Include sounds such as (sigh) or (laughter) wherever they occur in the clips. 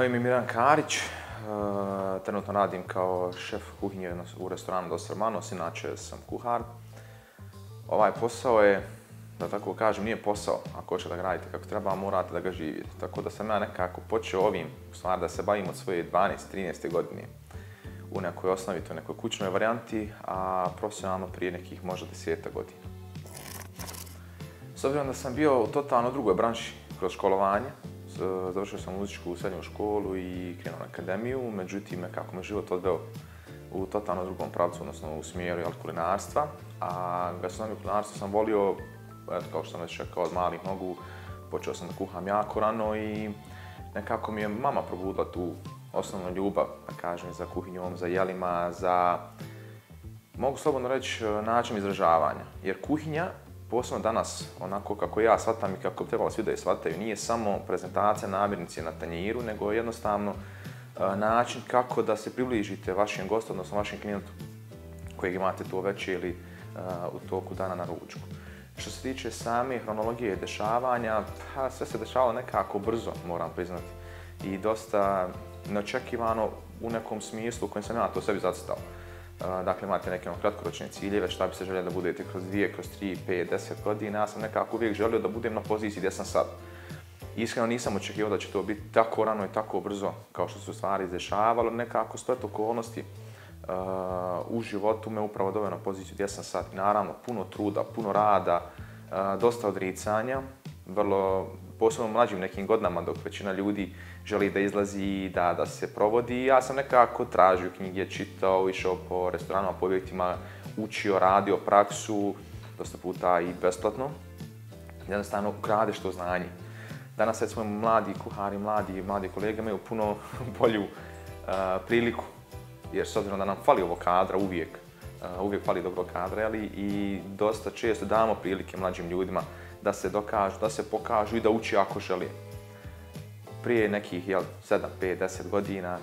Moje ime je Miran Karić, e, trenutno radim kao šef kuhinje u restoranu Dos Hermanos, inače sam kuhar. Ovaj posao je, da tako kažem, nije posao. Ako hoćete da ga radite kako treba, morate da ga živite. Tako da sam ja nekako počeo ovim, u stvari da se bavim od svoje 12-13. godine u nekoj osnovi, to nekoj kućnoj varijanti, a profesionalno prije nekih možda deseta godina. S obzirom da sam bio u totalno drugoj branši kroz školovanje, E, završio sam muzičku srednju školu i krenuo na akademiju, međutim, kako me život odveo u totalno drugom pravcu, odnosno u smjeru jel, kulinarstva, a gastronomiju kulinarstvo sam volio, eto, kao što sam već rekao, od malih nogu, počeo sam da kuham jako rano i nekako mi je mama probudila tu osnovnu ljubav, da kažem, za kuhinjom, za jelima, za, mogu slobodno reći, način izražavanja. Jer kuhinja posebno danas, onako kako ja shvatam i kako bi trebalo svi da je shvataju, nije samo prezentacija namirnice na tanjiru, nego jednostavno e, način kako da se približite vašem gostu, odnosno vašem klijentu kojeg imate tu veće ili e, u toku dana na ručku. Što se tiče same hronologije dešavanja, pa sve se dešavalo nekako brzo, moram priznati. I dosta neočekivano u nekom smislu u kojem sam ja to sebi zacitao. Dakle, imate neke ono kratkoročne ciljeve, šta bi se želio da budete kroz dvije, kroz tri, pet, deset godina. Ja sam nekako uvijek želio da budem na poziciji gdje sam sad. Iskreno nisam očekivao da će to biti tako rano i tako brzo kao što su stvari izdešavalo. Nekako to okolnosti u životu me upravo doveo na poziciju gdje sam sad. Naravno, puno truda, puno rada, dosta odricanja, vrlo posebno mlađim nekim godinama dok većina ljudi želi da izlazi i da, da se provodi. Ja sam nekako tražio knjige, čitao, išao po restoranima, po objektima, učio, radio praksu, dosta puta i besplatno. Jednostavno ukradeš to znanje. Danas smo mladi kuhari, mladi, mladi kolege imaju puno (laughs) bolju priliku jer s obzirom da nam fali ovo kadra uvijek, uvijek fali dobro kadra, ali i dosta često damo prilike mlađim ljudima da se dokažu, da se pokažu i da uči ako žele. Prije nekih, jel, 7, 5, 10 godina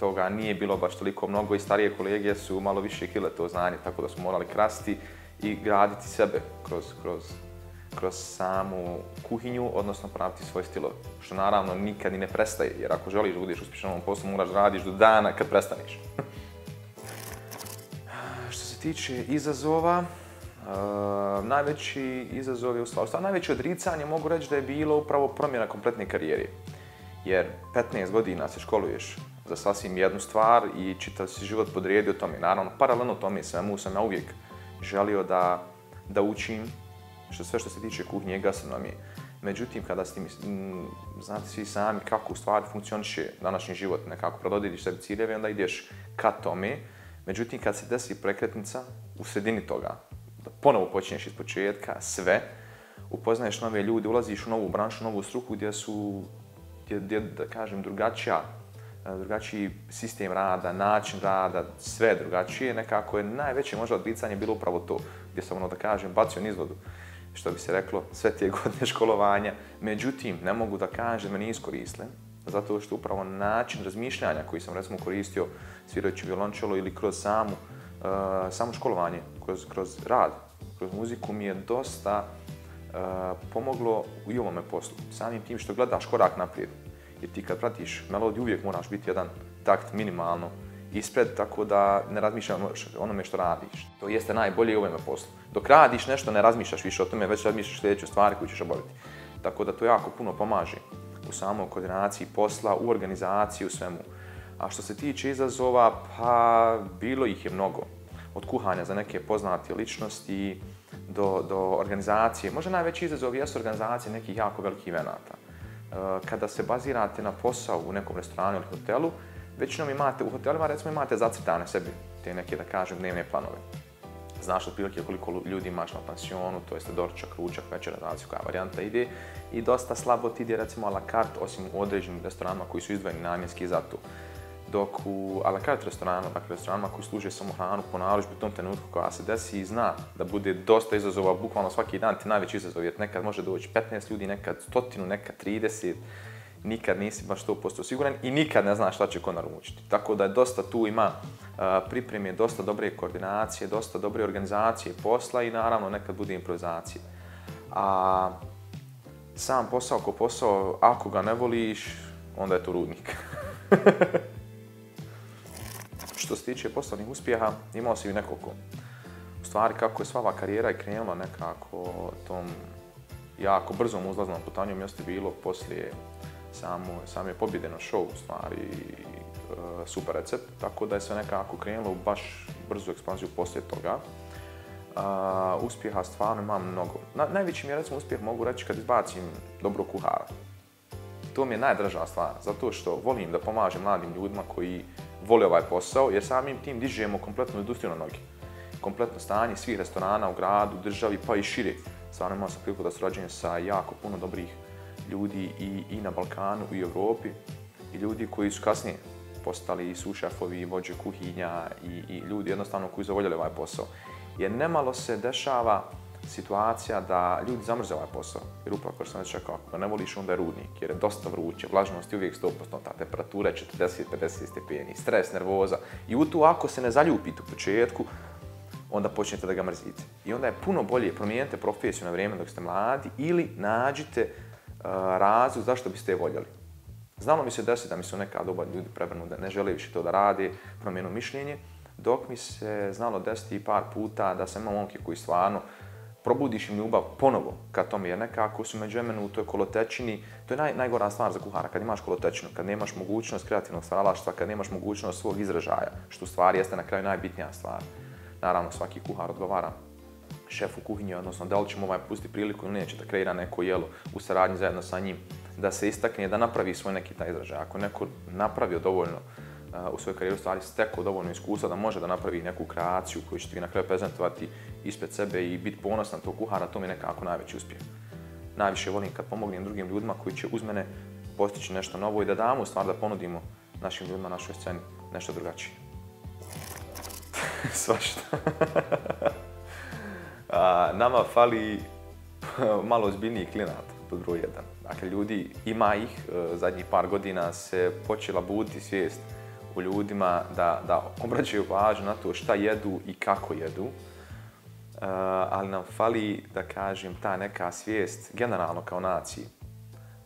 toga nije bilo baš toliko mnogo i starije kolege su malo više kile to znanje, tako da smo morali krasti i graditi sebe kroz, kroz, samu kuhinju, odnosno praviti svoj stilo. Što naravno nikad i ne prestaje, jer ako želiš da budeš uspješan ovom poslu, moraš da radiš do dana kad prestaniš. (laughs) Što se tiče izazova, Ehm, najveći izazov je, u stvari, najveće odricanje mogu reći da je bilo upravo promjena kompletne karijere. Jer 15 godina se školuješ za sasvim jednu stvar i čitav si život podrijedio tome. Naravno, paralelno tome svemu sam ja uvijek želio da, da učim što, sve što se tiče kuhnje i gastronomije. Međutim, kada ste, mm, znate svi sami kako u stvari funkcioniše današnji život, nekako prododiliš sebi ciljeve, onda ideš ka tome. Međutim, kad se desi prekretnica u sredini toga, ponovo počinješ iz početka sve, upoznaješ nove ljude, ulaziš u novu branšu, novu struku gdje su, gdje, gdje da kažem, drugačija, e, drugačiji sistem rada, način rada, sve drugačije, nekako je najveće možda odlicanje bilo upravo to, gdje sam ono da kažem, bacio niz što bi se reklo, sve tije (laughs) godine školovanja. Međutim, ne mogu da kažem da nije iskoristio, zato što upravo način razmišljanja koji sam recimo koristio svirajući violončelo ili kroz samu, e, samo školovanje kroz, rad, kroz muziku mi je dosta eh, pomoglo u ovome poslu. Samim tim što gledaš korak naprijed. Jer ti kad pratiš melodiju uvijek moraš biti jedan takt minimalno ispred, tako da ne razmišljaš o onome što radiš. To jeste najbolje u ovome poslu. Dok radiš nešto ne razmišljaš više o tome, već razmišljaš sljedeću stvari koju ćeš obaviti. Tako da to jako puno pomaže u samoj koordinaciji posla, u organizaciji, u svemu. A što se tiče izazova, pa bilo ih je mnogo od kuhanja za neke poznate ličnosti do, do organizacije. Možda najveći izazov jesu organizacije nekih jako velikih venata. E, kada se bazirate na posao u nekom restoranu ili hotelu, većinom imate, u hotelima recimo imate zacrtane sebi te neke, da kažem, dnevne planove. Znaš otprilike koliko ljudi imaš na pansionu, to jeste dorčak, ručak, večera, zavisi koja varijanta ide. I dosta slabo ti ide recimo a la carte, osim u određenim restoranima koji su izdvojeni namjenski za to. Dok u a la carte dakle restoranima koji služe samo hranu po narudžbi u tom trenutku koja se desi i zna da bude dosta izazova, bukvalno svaki dan ti najveći izazov, jer nekad može doći 15 ljudi, nekad stotinu, nekad 30, nikad nisi baš 100% siguran i nikad ne znaš šta će ko naručiti. Tako da je dosta tu ima pripreme, dosta dobre koordinacije, dosta dobre organizacije posla i naravno nekad bude improvizacije. A sam posao ko posao, ako ga ne voliš, onda je to rudnik. (laughs) što se tiče poslovnih uspjeha, imao si i nekoliko. U stvari, kako je sva ova karijera i krenula nekako tom jako brzom uzlaznom putanju, mjesto bilo poslije samo, same pobjede na show, u stvari, e, super recept, tako da je sve nekako krenulo u baš brzu ekspanziju poslije toga. uspjeha stvarno imam mnogo. Na, najveći mi je recimo uspjeh mogu reći kad izbacim dobro kuhara. To mi je najdraža stvar, zato što volim da pomažem mladim ljudima koji vole ovaj posao jer samim tim dižemo kompletnu industriju na noge. Kompletno stanje svih restorana u gradu, državi pa i šire. Stvarno imao sam priliku da surađujem sa jako puno dobrih ljudi i, na Balkanu i Europi i ljudi koji su kasnije postali i sušefovi, i vođe kuhinja i, ljudi jednostavno koji zavoljali ovaj posao. Jer nemalo se dešava situacija da ljudi zamrze ovaj posao. Jer upravo kao što sam već ako ne voliš onda je rudnik, jer je dosta vruće, vlažnost je uvijek 100%, ta temperatura je 40-50 stepeni, stres, nervoza. I u tu ako se ne zaljupite u početku, onda počnete da ga mrzite. I onda je puno bolje promijenite profesiju na vrijeme dok ste mladi ili nađite eh, razu zašto biste je voljeli. Znalo mi se desiti da mi su neka oba ljudi prebrnu da ne žele više to da radi, promijenu mišljenje, dok mi se znalo desiti par puta da sam imao momke koji stvarno probudiš im ljubav ponovo ka tome, jer nekako su međuvremenu u toj kolotečini, to je naj, najgora stvar za kuhara, kad imaš kolotečinu, kad nemaš mogućnost kreativnog stvaralaštva, kad nemaš mogućnost svog izražaja, što u stvari jeste na kraju najbitnija stvar. Naravno, svaki kuhar odgovara šefu kuhinje, odnosno da li ćemo ovaj pustiti priliku ili neće da kreira neko jelo u saradnji zajedno sa njim, da se istakne, da napravi svoj neki taj izražaj. Ako neko napravio dovoljno u svojoj karijeri stvari stekao dovoljno iskustva da može da napravi neku kreaciju koju ćete vi na kraju prezentovati ispred sebe i biti ponosan to kuhara, to mi je nekako najveći uspjeh. Najviše volim kad pomognem drugim ljudima koji će uz mene postići nešto novo i da damo stvar da ponudimo našim ljudima, našoj sceni nešto drugačije. (laughs) Svašta. (laughs) Nama fali (laughs) malo ozbiljniji klinat, pod broj jedan. Dakle, ljudi, ima ih, e, zadnjih par godina se počela buditi svijest u ljudima da, da obraćaju pažnju na to šta jedu i kako jedu. Uh, ali nam fali, da kažem, ta neka svijest generalno kao naciji.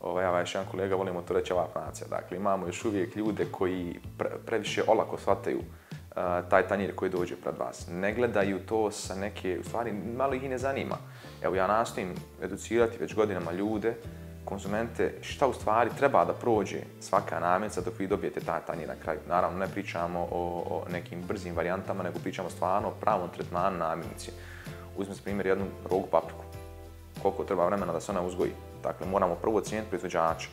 Ovo, ovaj, ja vaš jedan kolega volimo to reći ova nacija. Dakle, imamo još uvijek ljude koji previše olako shvataju e, taj tanjir koji dođe pred vas. Ne gledaju to sa neke, u stvari, malo ih i ne zanima. Evo, ja nastojim educirati već godinama ljude konzumente šta u stvari treba da prođe svaka namirnica dok vi dobijete taj na kraju. Naravno, ne pričamo o, nekim brzim varijantama, nego pričamo stvarno o pravom tretmanu namirnice. se primjer jednu rogu papriku. Koliko treba vremena da se ona uzgoji? Dakle, moramo prvo cijeniti proizvođača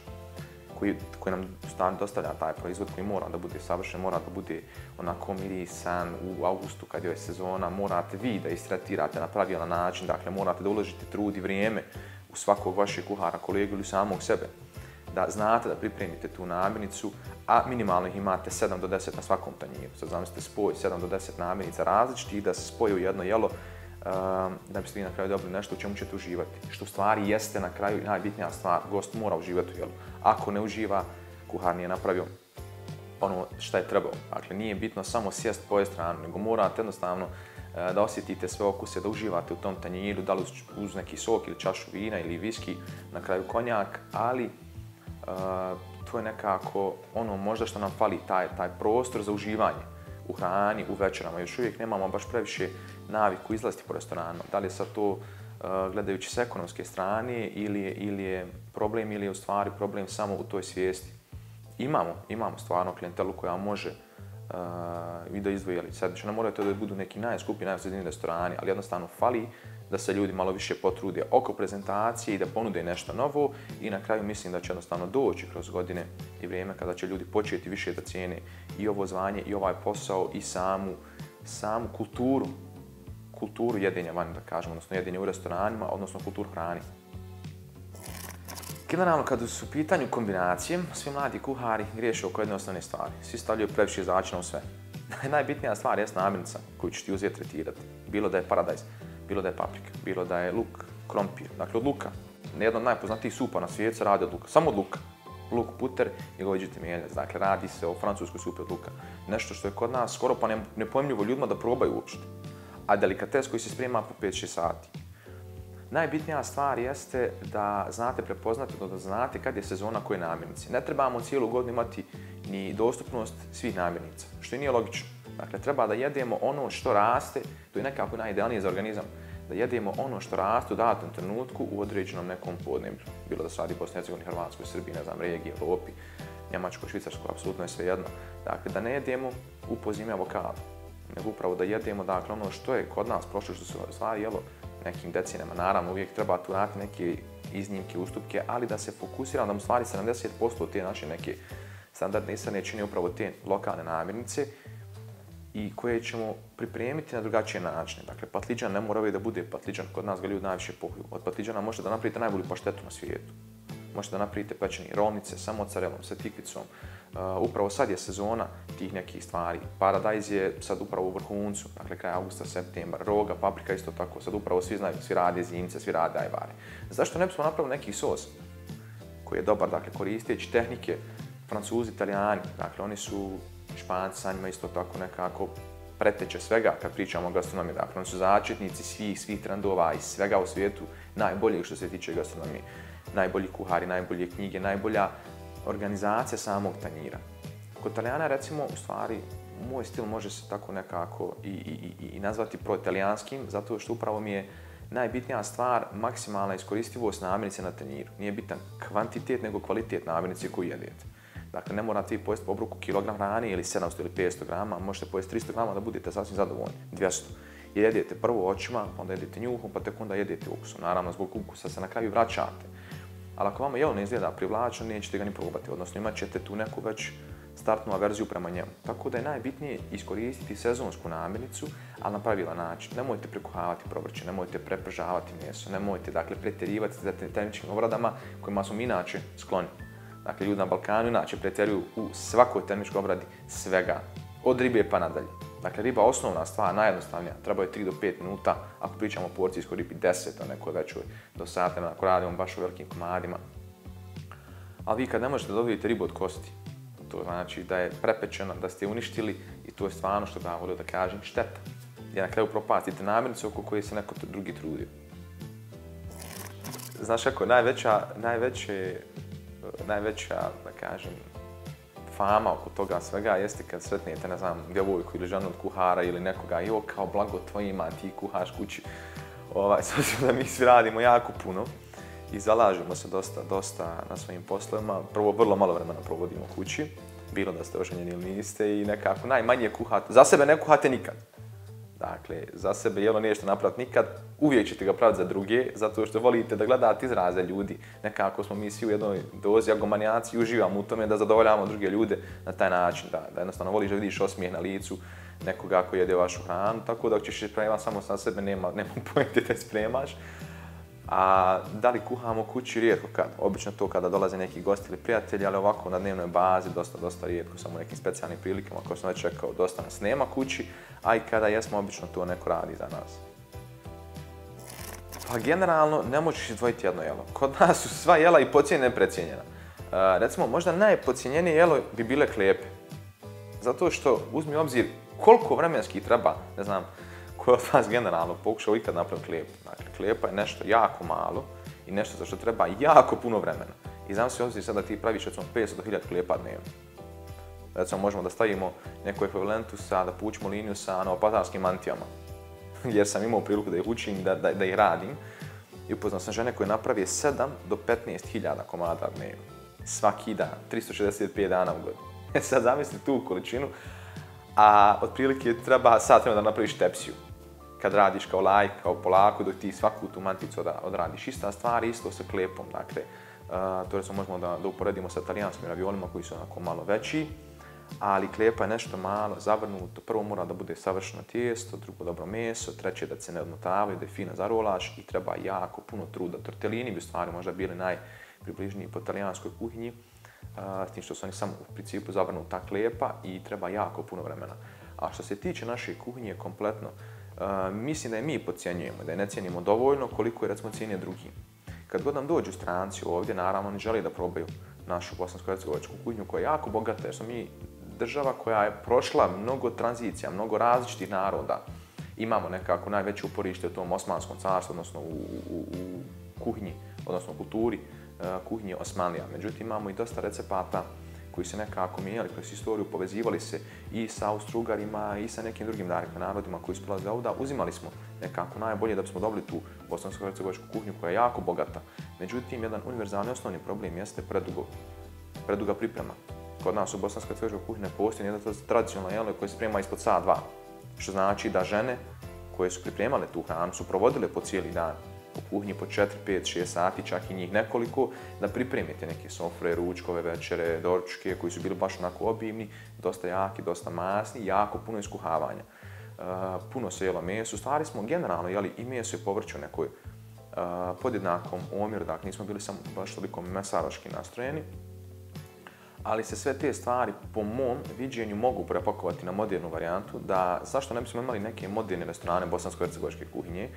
koji, nam stan dostavlja taj proizvod koji mora da bude savršen, mora da bude onako mirisan u augustu kad je sezona, morate vi da istratirate na pravilan način, dakle morate da uložite trud i vrijeme u svakog vašeg kuhara, kolegu ili samog sebe, da znate da pripremite tu namirnicu, a minimalno ih imate 7 do 10 na svakom tanjiru. Sad zamislite spoj 7 do 10 namirnica različitih da se spoje u jedno jelo ehm, da biste vi na kraju dobili nešto u čemu ćete uživati. Što u stvari jeste na kraju najbitnija stvar, gost mora uživati u jelu. Ako ne uživa, kuhar nije napravio ono što je trebao. Dakle, nije bitno samo sjest po stranu, nego morate jednostavno E, da osjetite sve okuse, da uživate u tom tanjiru, da li uz neki sok ili čašu vina ili viski, na kraju konjak, ali e, to je nekako ono možda što nam fali, taj, taj prostor za uživanje u hrani, u večerama. Još uvijek nemamo baš previše naviku izlaziti po restoranu, Da li je sad to e, gledajući s ekonomske strane ili je, ili je problem ili je u stvari problem samo u toj svijesti. Imamo, imamo stvarno klijentelu koja može i da izdvoji Sad znači, moraju to da budu neki najskupi, najvsredniji restorani, ali jednostavno fali da se ljudi malo više potrude oko prezentacije i da ponude nešto novo i na kraju mislim da će jednostavno doći kroz godine i vrijeme kada će ljudi početi više da cijene i ovo zvanje i ovaj posao i samu, samu kulturu kulturu jedenja van, da kažemo, odnosno u restoranima, odnosno kulturu hrani. Generalno, kada su u pitanju kombinacije, svi mladi kuhari griješe oko jedne osnovne stvari. Svi stavljaju previše začina u sve. (laughs) Najbitnija stvar je namirnica koju ćeš ti uzeti tretirati. Bilo da je paradajz, bilo da je paprika, bilo da je luk, krompir, dakle od luka. Jedna od najpoznatijih supa na svijetu se radi od luka, samo od luka. Luk puter i goveđi ovaj temeljac, dakle radi se o francuskoj supi od luka. Nešto što je kod nas skoro pa nepojmljivo ljudima da probaju uopšte. A delikates koji se sprema po 5-6 sati. Najbitnija stvar jeste da znate prepoznati, da znate kad je sezona koje namirnice. Ne trebamo cijelu godinu imati ni dostupnost svih namirnica, što i nije logično. Dakle, treba da jedemo ono što raste, to je nekako najidealnije za organizam, da jedemo ono što raste u datom trenutku u određenom nekom podneblju. Bilo da se radi Bosni, Hercegovini, Hrvatskoj, Srbiji, ne znam, regiji, Europi, Njemačkoj, Švicarskoj, apsolutno je sve jedno. Dakle, da ne jedemo u vokala, nego upravo da jedemo dakle, ono što je kod nas prošlo, što se stvari jelo nekim decinama. Naravno, uvijek treba tu naći neke iznimke, ustupke, ali da se fokusiramo da mu stvari 70% te naše neke standardne ishrane čini upravo te lokalne namirnice i koje ćemo pripremiti na drugačije načine. Dakle, patliđan ne mora da bude patliđan, kod nas ga ljudi najviše pohuju. Od patliđana možete da napravite najbolju paštetu na svijetu. Možete da napravite pečeni rolnice, samo carelom, sa tikvicom, Eh, upravo sad je sezona tih nekih stvari. Paradajz je sad upravo u vrhuncu, dakle kraj augusta, septembar. Roga, paprika isto tako, sad upravo svi znaju, svi rade zimce, svi rade ajvare. Zašto ne bismo napravili neki sos koji je dobar, dakle koristeći tehnike Francuzi, Italijani, dakle oni su Španci sa njima isto tako nekako preteče svega kad pričamo o gastronomiji. Dakle, oni su začetnici svih, svih trendova i svega u svijetu najboljih što se tiče gastronomije. Najbolji kuhari, najbolje knjige, najbolja organizacija samog tanjira. Kod italijana recimo, u stvari, moj stil može se tako nekako i, i, i nazvati pro-italijanskim, zato što upravo mi je najbitnija stvar maksimalna iskoristivost namirnice na tanjiru. Nije bitan kvantitet, nego kvalitet namirnice koju jedete. Dakle, ne morate vi pojesti po obruku kilogram hrane ili 700 ili 500 grama, možete pojesti 300 grama da budete sasvim zadovoljni, 200. Jedete prvo očima, onda jedete njuhom, pa tek onda jedete ukusom. Naravno, zbog ukusa se na kraju vraćate ali ako vama jelo ne izgleda privlačno, nećete ga ni probati, odnosno imat ćete tu neku već startnu averziju prema njemu. Tako da je najbitnije iskoristiti sezonsku namirnicu, ali na pravilan način. Nemojte prekuhavati ne nemojte prepržavati ne nemojte dakle, pretjerivati za termičkim obradama kojima smo inače skloni. Dakle, ljudi na Balkanu inače pretjeruju u svakoj termičkoj obradi svega, od ribe pa nadalje. Dakle, riba osnovna stvar, najjednostavnija, treba je 3 do 5 minuta, ako pričamo o porcijskoj ribi 10, a nekoj većoj, do sata, ako radimo baš u velikim komadima. Ali vi kad ne možete dobiti ribu od kosti, to znači da je prepečena, da ste je uništili i to je stvarno što bi ja volio da kažem šteta. Gdje na kraju propastite namirnicu oko koje se neko drugi trudio. Znaš kako, najveća, najveće, najveća, da kažem, fama oko toga svega jeste kad sretnete, ne znam, djevojku ili ženu od kuhara ili nekoga, jo kao blago tvoj ima, ti kuhaš kući. Ovaj, (laughs) da mi svi radimo jako puno i zalažemo se dosta, dosta na svojim poslovima. Prvo, vrlo malo vremena provodimo kući, bilo da ste oženjeni ili niste i nekako najmanje kuhate. Za sebe ne kuhate nikad. Dakle, za sebe jelo ono nešto napraviti nikad, uvijek ćete ga praviti za druge, zato što volite da gledate izraze ljudi. Nekako smo mi svi u jednoj dozi agomanijaci, uživamo u tome da zadovoljavamo druge ljude na taj način, da, da jednostavno voliš da vidiš osmijeh na licu nekoga koji jede vašu hranu, tako da ćeš spremati samo sa sebe, nema, (laughs) nema pojete da spremaš. A da li kuhamo kući rijetko kad? Obično to kada dolaze neki gosti ili prijatelji, ali ovako na dnevnoj bazi dosta, dosta rijetko, samo u nekim specijalnim prilikama koje sam već rekao, dosta nas nema kući, a i kada jesmo, obično to neko radi za nas. Pa generalno ne možeš izdvojiti jedno jelo. Kod nas su sva jela i pocijenjena i precijenjena. E, recimo, možda najpocijenjenije jelo bi bile klepe. Zato što uzmi obzir koliko vremenski treba, ne znam, ko je od vas generalno pokušao ikad napraviti klijepu. Znači, Klijepa je nešto jako malo i nešto za što treba jako puno vremena. I znam se obzir da ti praviš recimo 500 do 1000 klijepa dnevno. Recimo možemo da stavimo neku ekvivalentu sa, da pućemo liniju sa novopatarskim mantijama. (laughs) Jer sam imao priliku da ih učim, da, da, da ih radim. I upoznao sam žene koje napravije 7 do 15.000 komada dnevno. Svaki dan, 365 dana u godinu. (laughs) E, sad zamisli tu količinu, a otprilike treba sat da napraviš tepsiju kad radiš kao lajk, kao polako, dok ti svaku tu manticu odradiš. Ista stvar isto sa klepom, dakle, to recimo možemo da, da uporedimo sa talijanskim raviolima koji su onako malo veći, ali klepa je nešto malo zavrnuto, prvo mora da bude savršeno tijesto, drugo dobro meso, treće da se ne odmotavaju, da je fina zarolaš i treba jako puno truda. Tortellini bi stvari možda bili najpribližniji po italijanskoj kuhinji, s tim što su oni samo u principu zavrnuta klepa i treba jako puno vremena. A što se tiče naše kuhinje kompletno, mislim da je mi podcjenjujemo, da je ne cijenimo dovoljno koliko je recimo cijenje drugi. Kad god nam dođu stranci ovdje, naravno oni žele da probaju našu bosansko-hercegovačku kuhinju koja je jako bogata jer smo mi država koja je prošla mnogo tranzicija, mnogo različitih naroda. Imamo nekako najveće uporište u tom osmanskom carstvu, odnosno u, kuhinji, odnosno u kulturi e, kuhinje osmanija. Međutim, imamo i dosta recepata koji se nekako mijenjali kroz istoriju, povezivali se i sa Austrugarima i sa nekim drugim narodima koji su prolazili ovdje, uzimali smo nekako najbolje da bismo dobili tu bosansko-hercegovačku kuhnju koja je jako bogata. Međutim, jedan univerzalni osnovni problem jeste predugo, preduga priprema. Kod nas u bosansko-hercegovačkoj kuhnji ne postoji nijedno tradicionalno jelo koje se sprema ispod sat dva, što znači da žene koje su pripremale tu hranu su provodile po cijeli dan u kuhnji po 4, 5, 6 sati, čak i njih nekoliko, da pripremite neke sofre, ručkove, večere, dorčke, koji su bili baš onako obimni, dosta jaki, dosta masni, jako puno iskuhavanja. E, puno se jelo meso, stvari smo generalno jeli i meso i povrće u nekoj e, podjednakom omjeru, dakle nismo bili samo baš toliko mesaroški nastrojeni, ali se sve te stvari po mom viđenju mogu prepakovati na modernu varijantu, da zašto ne bismo imali neke moderne restorane bosansko-hercegovačke kuhinje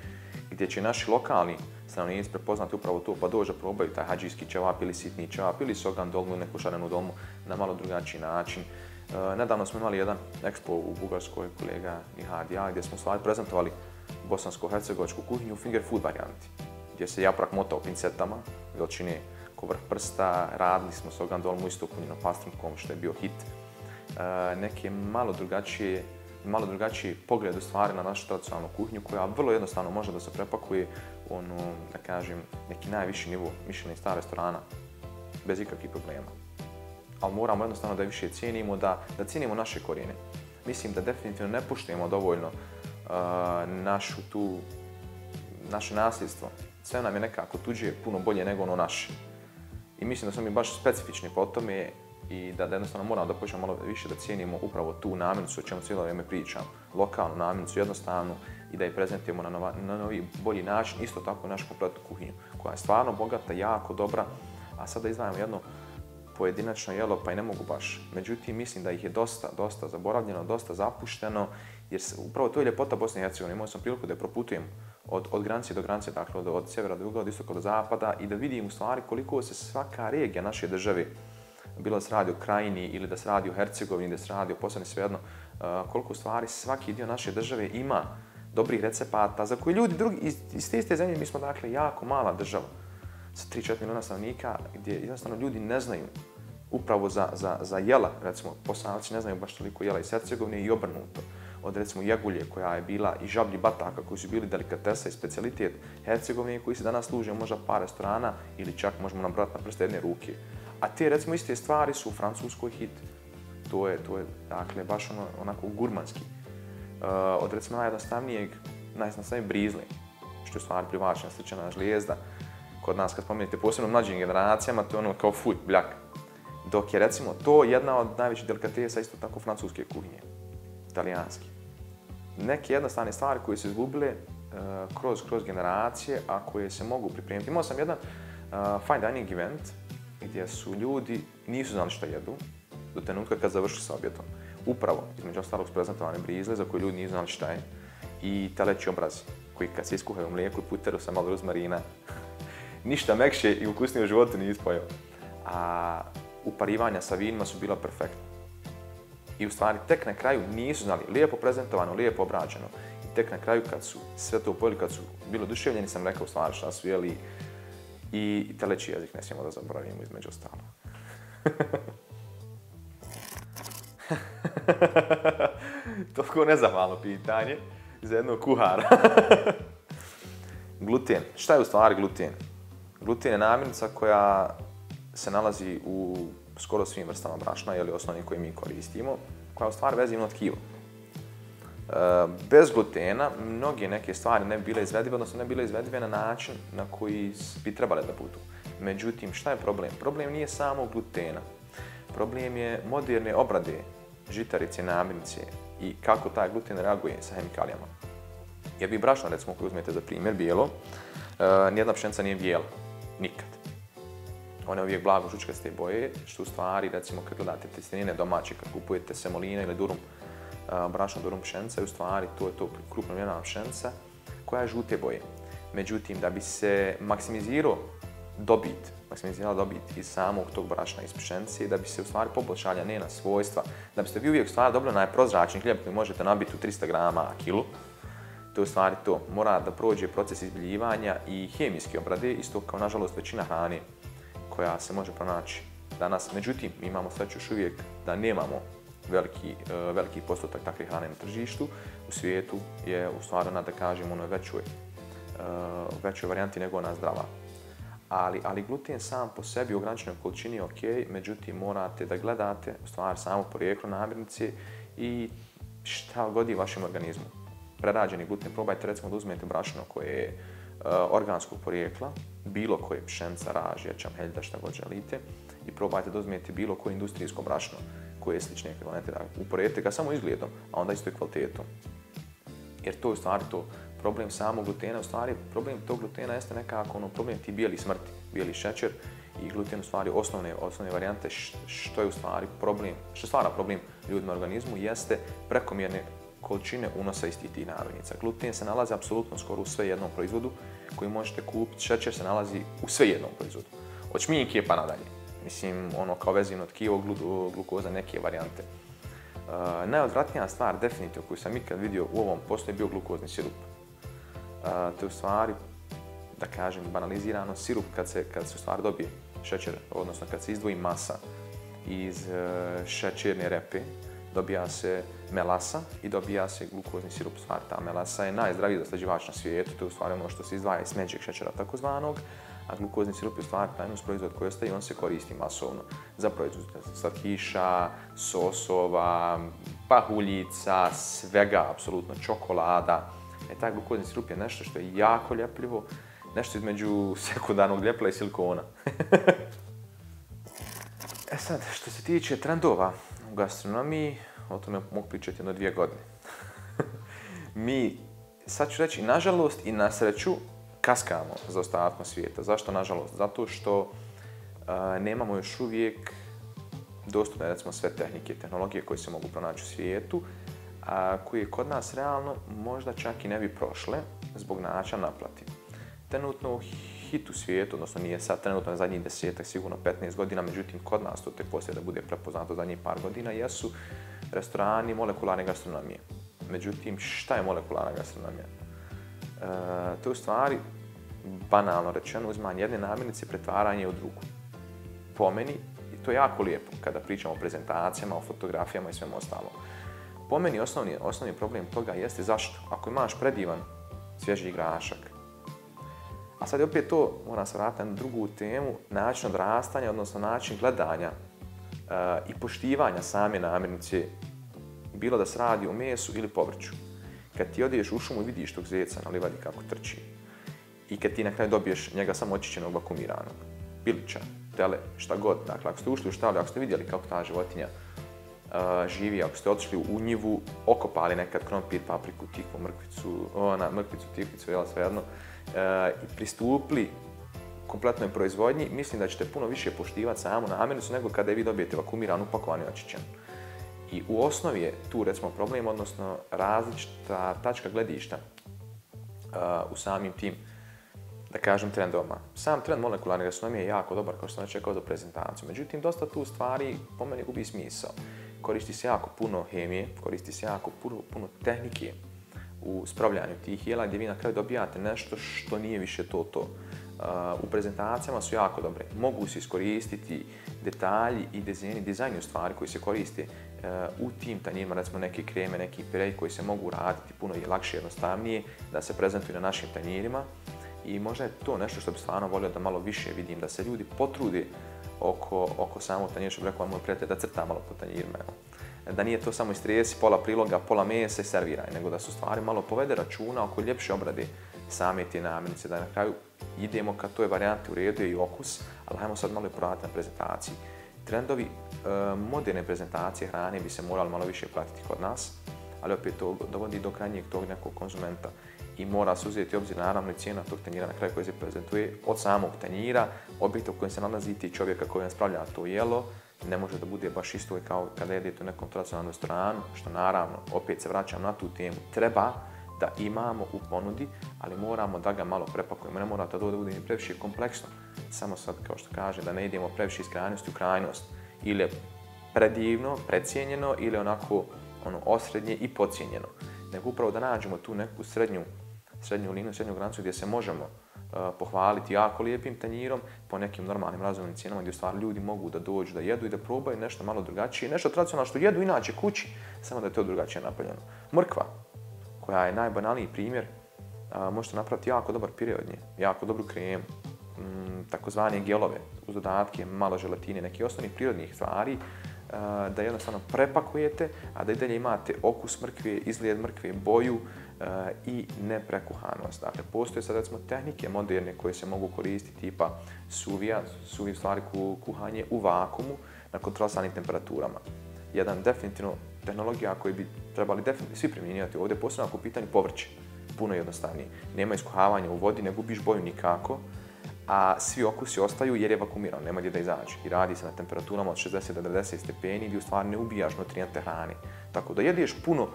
gdje će naši lokalni stanovnici prepoznati upravo to, pa dođe probaju taj hađijski čevap ili sitni čevap ili sogan dolmu ili neku šarenu dolmu na malo drugačiji način. E, nedavno smo imali jedan ekspo u Bugarskoj, kolega Nihad ja, gdje smo stvari prezentovali bosansko-hercegovačku kuhinju u finger food varijanti, gdje se japrak motao pincetama, veličine ko vrh prsta, radili smo sogan dolmu isto punjeno pastrmkom, što je bio hit. E, neke malo drugačije malo drugačiji pogled u stvari na našu tradicionalnu kuhinju koja vrlo jednostavno može da se prepakuje u da kažem, neki najviši nivo mišljenja i star restorana bez ikakvih problema. Ali moramo jednostavno da više cijenimo, da, da cijenimo naše korijene. Mislim da definitivno ne puštujemo dovoljno uh, našu tu, naše nasljedstvo. Sve nam je nekako tuđe puno bolje nego ono naše. I mislim da smo mi baš specifični po tome i da, jednostavno moramo da počnemo malo više da cijenimo upravo tu namirnicu o čemu cijelo vrijeme pričam, lokalnu namirnicu, jednostavnu i da je prezentujemo na, nova, novi bolji način, isto tako našu kompletnu kuhinju koja je stvarno bogata, jako dobra, a sada izdajemo jedno pojedinačno jelo pa i ne mogu baš. Međutim, mislim da ih je dosta, dosta zaboravljeno, dosta zapušteno, jer upravo to je ljepota Bosne i Hercegovine. Imao sam priliku da je proputujem od, od granice do granice, dakle od, od sjevera do juga, od istoka do zapada i da vidim u stvari koliko se svaka regija naše države bilo da se radi o Krajini ili da se radi o Hercegovini, da se radi o Poslani, svejedno, uh, koliko u stvari svaki dio naše države ima dobrih recepata za koje ljudi drugi, iz, te iste zemlje mi smo dakle jako mala država sa 3-4 milijuna stanovnika gdje jednostavno ljudi ne znaju upravo za, za, za jela, recimo poslanci ne znaju baš toliko jela iz Hercegovine i obrnuto od recimo jagulje koja je bila i žablji bataka koji su bili delikatesa i specialitet Hercegovine koji se danas služe možda par restorana ili čak možemo nabrati na prste jedne ruke. A te recimo iste stvari su u Francuskoj hit. To je, to je dakle, baš ono, onako gurmanski. Uh, od recimo najjednostavnijeg, najjednostavnije brizli, što je stvar privlačna sličana žlijezda. Kod nas kad spominjete posebno mlađim generacijama, to je ono kao fuj, bljak. Dok je recimo to jedna od najvećih delikatesa isto tako francuske kuhinje, Italijanski. Neke jednostavne stvari koje su izgubile uh, kroz, kroz generacije, a koje se mogu pripremiti. Imao sam jedan uh, fine dining event gdje su ljudi, nisu znali šta jedu, do trenutka kad završu sa objetom. Upravo, između ostalog, s prezentovane brizle za koji ljudi nisu znali šta je i teleći obraz koji kad se iskuhaju u mlijeku i puteru sa malo rozmarina. (laughs) Ništa mekše i ukusnije u životu nije ispojao. A uparivanja sa vinima su bila perfektna. I u stvari tek na kraju nisu znali, lijepo prezentovano, lijepo obrađeno. I tek na kraju kad su sve to upojili, kad su bili oduševljeni, sam rekao u stvari šta su jeli, i teleći jezik ne smijemo da zaboravimo između ostalo. (laughs) Toliko nezahvalno pitanje za jednog kuhara. (laughs) gluten. Šta je u stvari gluten? Gluten je namirnica koja se nalazi u skoro svim vrstama brašna, li osnovni koji mi koristimo, koja u stvari vezivno tkivo bez glutena mnoge neke stvari ne bi bile izvedive, odnosno ne bi bile izvedive na način na koji bi trebale da budu. Međutim, šta je problem? Problem nije samo glutena. Problem je moderne obrade žitarice, namirnice i kako taj gluten reaguje sa hemikalijama. Jer bi brašno, recimo, koji uzmete za primjer, bijelo, nijedna pšenica nije bijela. Nikad. Ona je uvijek blago žučkaste boje, što u stvari, recimo, kad gledate testenine domaće, kad kupujete semolina ili durum, brašno pšenca, i u stvari to je to krupno pšenca koja je žute boje. Međutim, da bi se maksimizirao dobit, maksimizirala dobit iz samog tog brašna iz pšenice, da bi se u stvari poboljšala njena svojstva, da biste vi uvijek stvari dobili najprozračni hljeb koji možete nabiti u 300 grama kilu, to je u stvari to. Mora da prođe proces izbiljivanja i hemijske obrade, isto kao nažalost većina hrane koja se može pronaći danas. Međutim, mi imamo sveću još uvijek da nemamo veliki, e, veliki postotak takve hrane na tržištu. U svijetu je u stvari da kažem, ono većoj, e, većoj varijanti nego ona zdrava. Ali, gluten sam po sebi u ograničenoj količini je ok, međutim morate da gledate u stvari samo porijeklo namirnice i šta godi vašem organizmu. Prerađeni gluten, probajte recimo da uzmete brašno koje je e, organskog porijekla, bilo koje pšenca, raž, ječam, heljda, šta god želite i probajte da uzmete bilo koje industrijsko brašno koje je slične ekvivalente. Uporedite ga samo izgledom, a onda isto i kvalitetom. Jer to je u stvari to problem samog glutena, u stvari problem tog glutena jeste nekako ono problem ti bijeli smrti, bijeli šećer i gluten u stvari osnovne, osnovne varijante što je u stvari problem, što stvara problem ljudima organizmu jeste prekomjerne količine unosa istih tih narodnica. Gluten se nalazi apsolutno skoro u sve jednom proizvodu koji možete kupiti, šećer se nalazi u sve jednom proizvodu. Od šminke pa nadalje. Mislim, ono kao vezivno tkivo, glukoza, neke varijante. E, najodvratnija stvar definitivno koju sam ikad vidio u ovom poslu je bio glukozni sirup. E, to je u stvari, da kažem, banalizirano sirup kad se, kad se u stvari dobije šećer, odnosno kad se izdvoji masa iz uh, šećerne repe, dobija se melasa i dobija se glukozni sirup. Stvar, ta melasa je najzdraviji zaslađivač na svijetu, to je u stvari ono što se izdvaja iz smeđeg šećera takozvanog, a glukozni sirup je stvarno taj proizvod koji ostaje i on se koristi masovno za proizvod slatkiša, sosova, pahuljica, svega, apsolutno čokolada. E, taj glukozni sirup je nešto što je jako ljepljivo, nešto između (laughs) sekundarnog ljepla i silikona. (laughs) e sad, što se tiče trendova u gastronomiji, o tome mogu pričati jedno dvije godine. (laughs) Mi, sad ću reći, nažalost i na sreću, kaskamo za ostatkom svijeta. Zašto, nažalost? Zato što nemamo još uvijek dostupne, recimo, sve tehnike i tehnologije koje se mogu pronaći u svijetu, a koje kod nas realno možda čak i ne bi prošle zbog načina naplati. Trenutno hit u svijetu, odnosno nije sad trenutno na zadnjih desetak, sigurno 15 godina, međutim kod nas to tek poslije da bude prepoznato zadnjih par godina, jesu restorani molekularne gastronomije. Međutim, šta je molekularna gastronomija? E, to je u stvari banalno rečeno, uzmanje jedne namirnice pretvaranje u drugu. Po meni, i to je jako lijepo kada pričamo o prezentacijama, o fotografijama i svemu ostalom. Po meni osnovni, osnovni problem toga jeste zašto. Ako imaš predivan svježi igrašak, a sad je opet to, moram se vratiti na drugu temu, način odrastanja, odnosno način gledanja eh, i poštivanja same namirnice, bilo da se radi o mesu ili povrću. Kad ti odeš u šumu i vidiš tog zeca na livadi kako trči, i kad ti na kraju dobiješ njega samo očićenog vakumiranog, pilića, tele, šta god. Dakle, ako ste ušli u štalu, ako ste vidjeli kako ta životinja e, živi, ako ste otišli u njivu, okopali nekad krompir, papriku, tikvu, mrkvicu, ona, mrkvicu, tikvicu, jel svejedno, e, i pristupili kompletnoj proizvodnji, mislim da ćete puno više poštivati samu namirnicu nego kada vi dobijete vakumiran, upakovan i I u osnovi je tu recimo problem, odnosno različita tačka gledišta e, u samim tim da kažem, trendovima. Sam trend molekularne gastronomije je jako dobar, kao što sam čekao za prezentaciju. Međutim, dosta tu stvari po meni gubi smisao. Koristi se jako puno hemije, koristi se jako puno, puno tehnike u spravljanju tih jela gdje vi na kraju dobijate nešto što nije više to to. Uh, u prezentacijama su jako dobre. Mogu se iskoristiti detalji i dizajni, dizajni stvari koji se koriste uh, u tim tanjima, recimo neke kreme, neki pirej koji se mogu raditi puno i lakše, i jednostavnije da se prezentuju na našim tanjirima i možda je to nešto što bi stvarno volio da malo više vidim, da se ljudi potrudi oko, oko samog tanjira, što bi rekao moj prijatelj, da crta malo po tanjirima. Da nije to samo istrijesi pola priloga, pola mesa i serviraj, nego da su stvari malo povede računa oko ljepše obrade same te namirnice, da na kraju idemo ka toj je varijanti u redu i okus, ali hajmo sad malo i poraditi na prezentaciji. Trendovi e, moderne prezentacije hrane bi se morali malo više pratiti kod nas, ali opet to dovodi do krajnjeg tog nekog konzumenta i mora se uzeti obzir naravno i cijena tog tanjira na kraju koji se prezentuje od samog tanjira, objekta u kojem se nalazi ti čovjeka koji vam spravlja to jelo, ne može da bude baš isto kao kada jedete u nekom tradicionalnom stranu, što naravno, opet se vraćam na tu temu, treba da imamo u ponudi, ali moramo da ga malo prepakujemo, ne mora da to da bude previše kompleksno. Samo sad, kao što kaže, da ne idemo previše iz krajnosti u krajnost. Ili je predivno, precijenjeno, ili onako ono, osrednje i pocijenjeno. Nego upravo da nađemo tu neku srednju srednju liniju, srednju granicu gdje se možemo e, pohvaliti jako lijepim tanjirom po nekim normalnim razumnim cijenama gdje u stvari ljudi mogu da dođu da jedu i da probaju nešto malo drugačije, nešto tradicionalno što jedu inače kući, samo da je to drugačije napravljeno. Mrkva, koja je najbanalniji primjer, e, možete napraviti jako dobar pire od nje, jako dobru krem, mm, takozvane gelove uz dodatke, malo želatine, nekih osnovnih prirodnih stvari, e, da jednostavno prepakujete, a da i dalje imate okus mrkve, izgled mrkve, boju, i neprekuhanost. Dakle, postoje sad recimo tehnike moderne koje se mogu koristiti tipa suvija, suvi stvari kuhanje u vakumu na kontrolasanim temperaturama. Jedan definitivno tehnologija koju bi trebali definitivno svi primjenjivati ovdje, posebno ako u povrće. Puno jednostavnije. Nema iskuhavanja u vodi, ne gubiš boju nikako a svi okusi ostaju jer je vakumiran, nema gdje da izađe. I radi se na temperaturama od 60 do 90 stepeni gdje u stvari ne ubijaš nutrijente hrane. Tako da jedeš puno uh,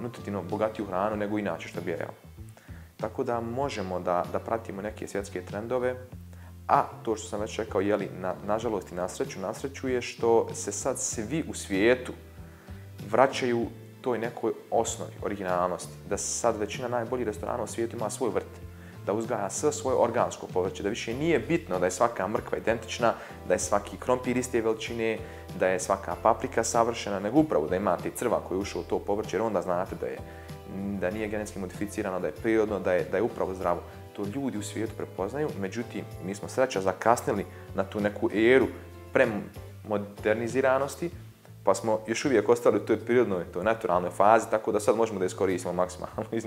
nutritivno bogatiju hranu nego inače što bi jeo. Tako da možemo da, pratimo neke svjetske trendove, a to što sam već rekao, jeli, nažalost i nasreću, nasreću je što se sad svi u svijetu vraćaju toj nekoj osnovi, originalnosti. Da sad većina najboljih restorana u svijetu ima svoj vrt da uzgaja sve svoje organsko povrće, da više nije bitno da je svaka mrkva identična, da je svaki krompir iste veličine, da je svaka paprika savršena, nego upravo da imate crva koji je ušao u to povrće, jer onda znate da je da nije genetski modificirano, da je prirodno, da je, da je upravo zdravo. To ljudi u svijetu prepoznaju, međutim, mi smo sreća zakasnili na tu neku eru premoderniziranosti, pa smo još uvijek ostali u toj prirodnoj, toj naturalnoj fazi, tako da sad možemo da iskoristimo maksimalno iz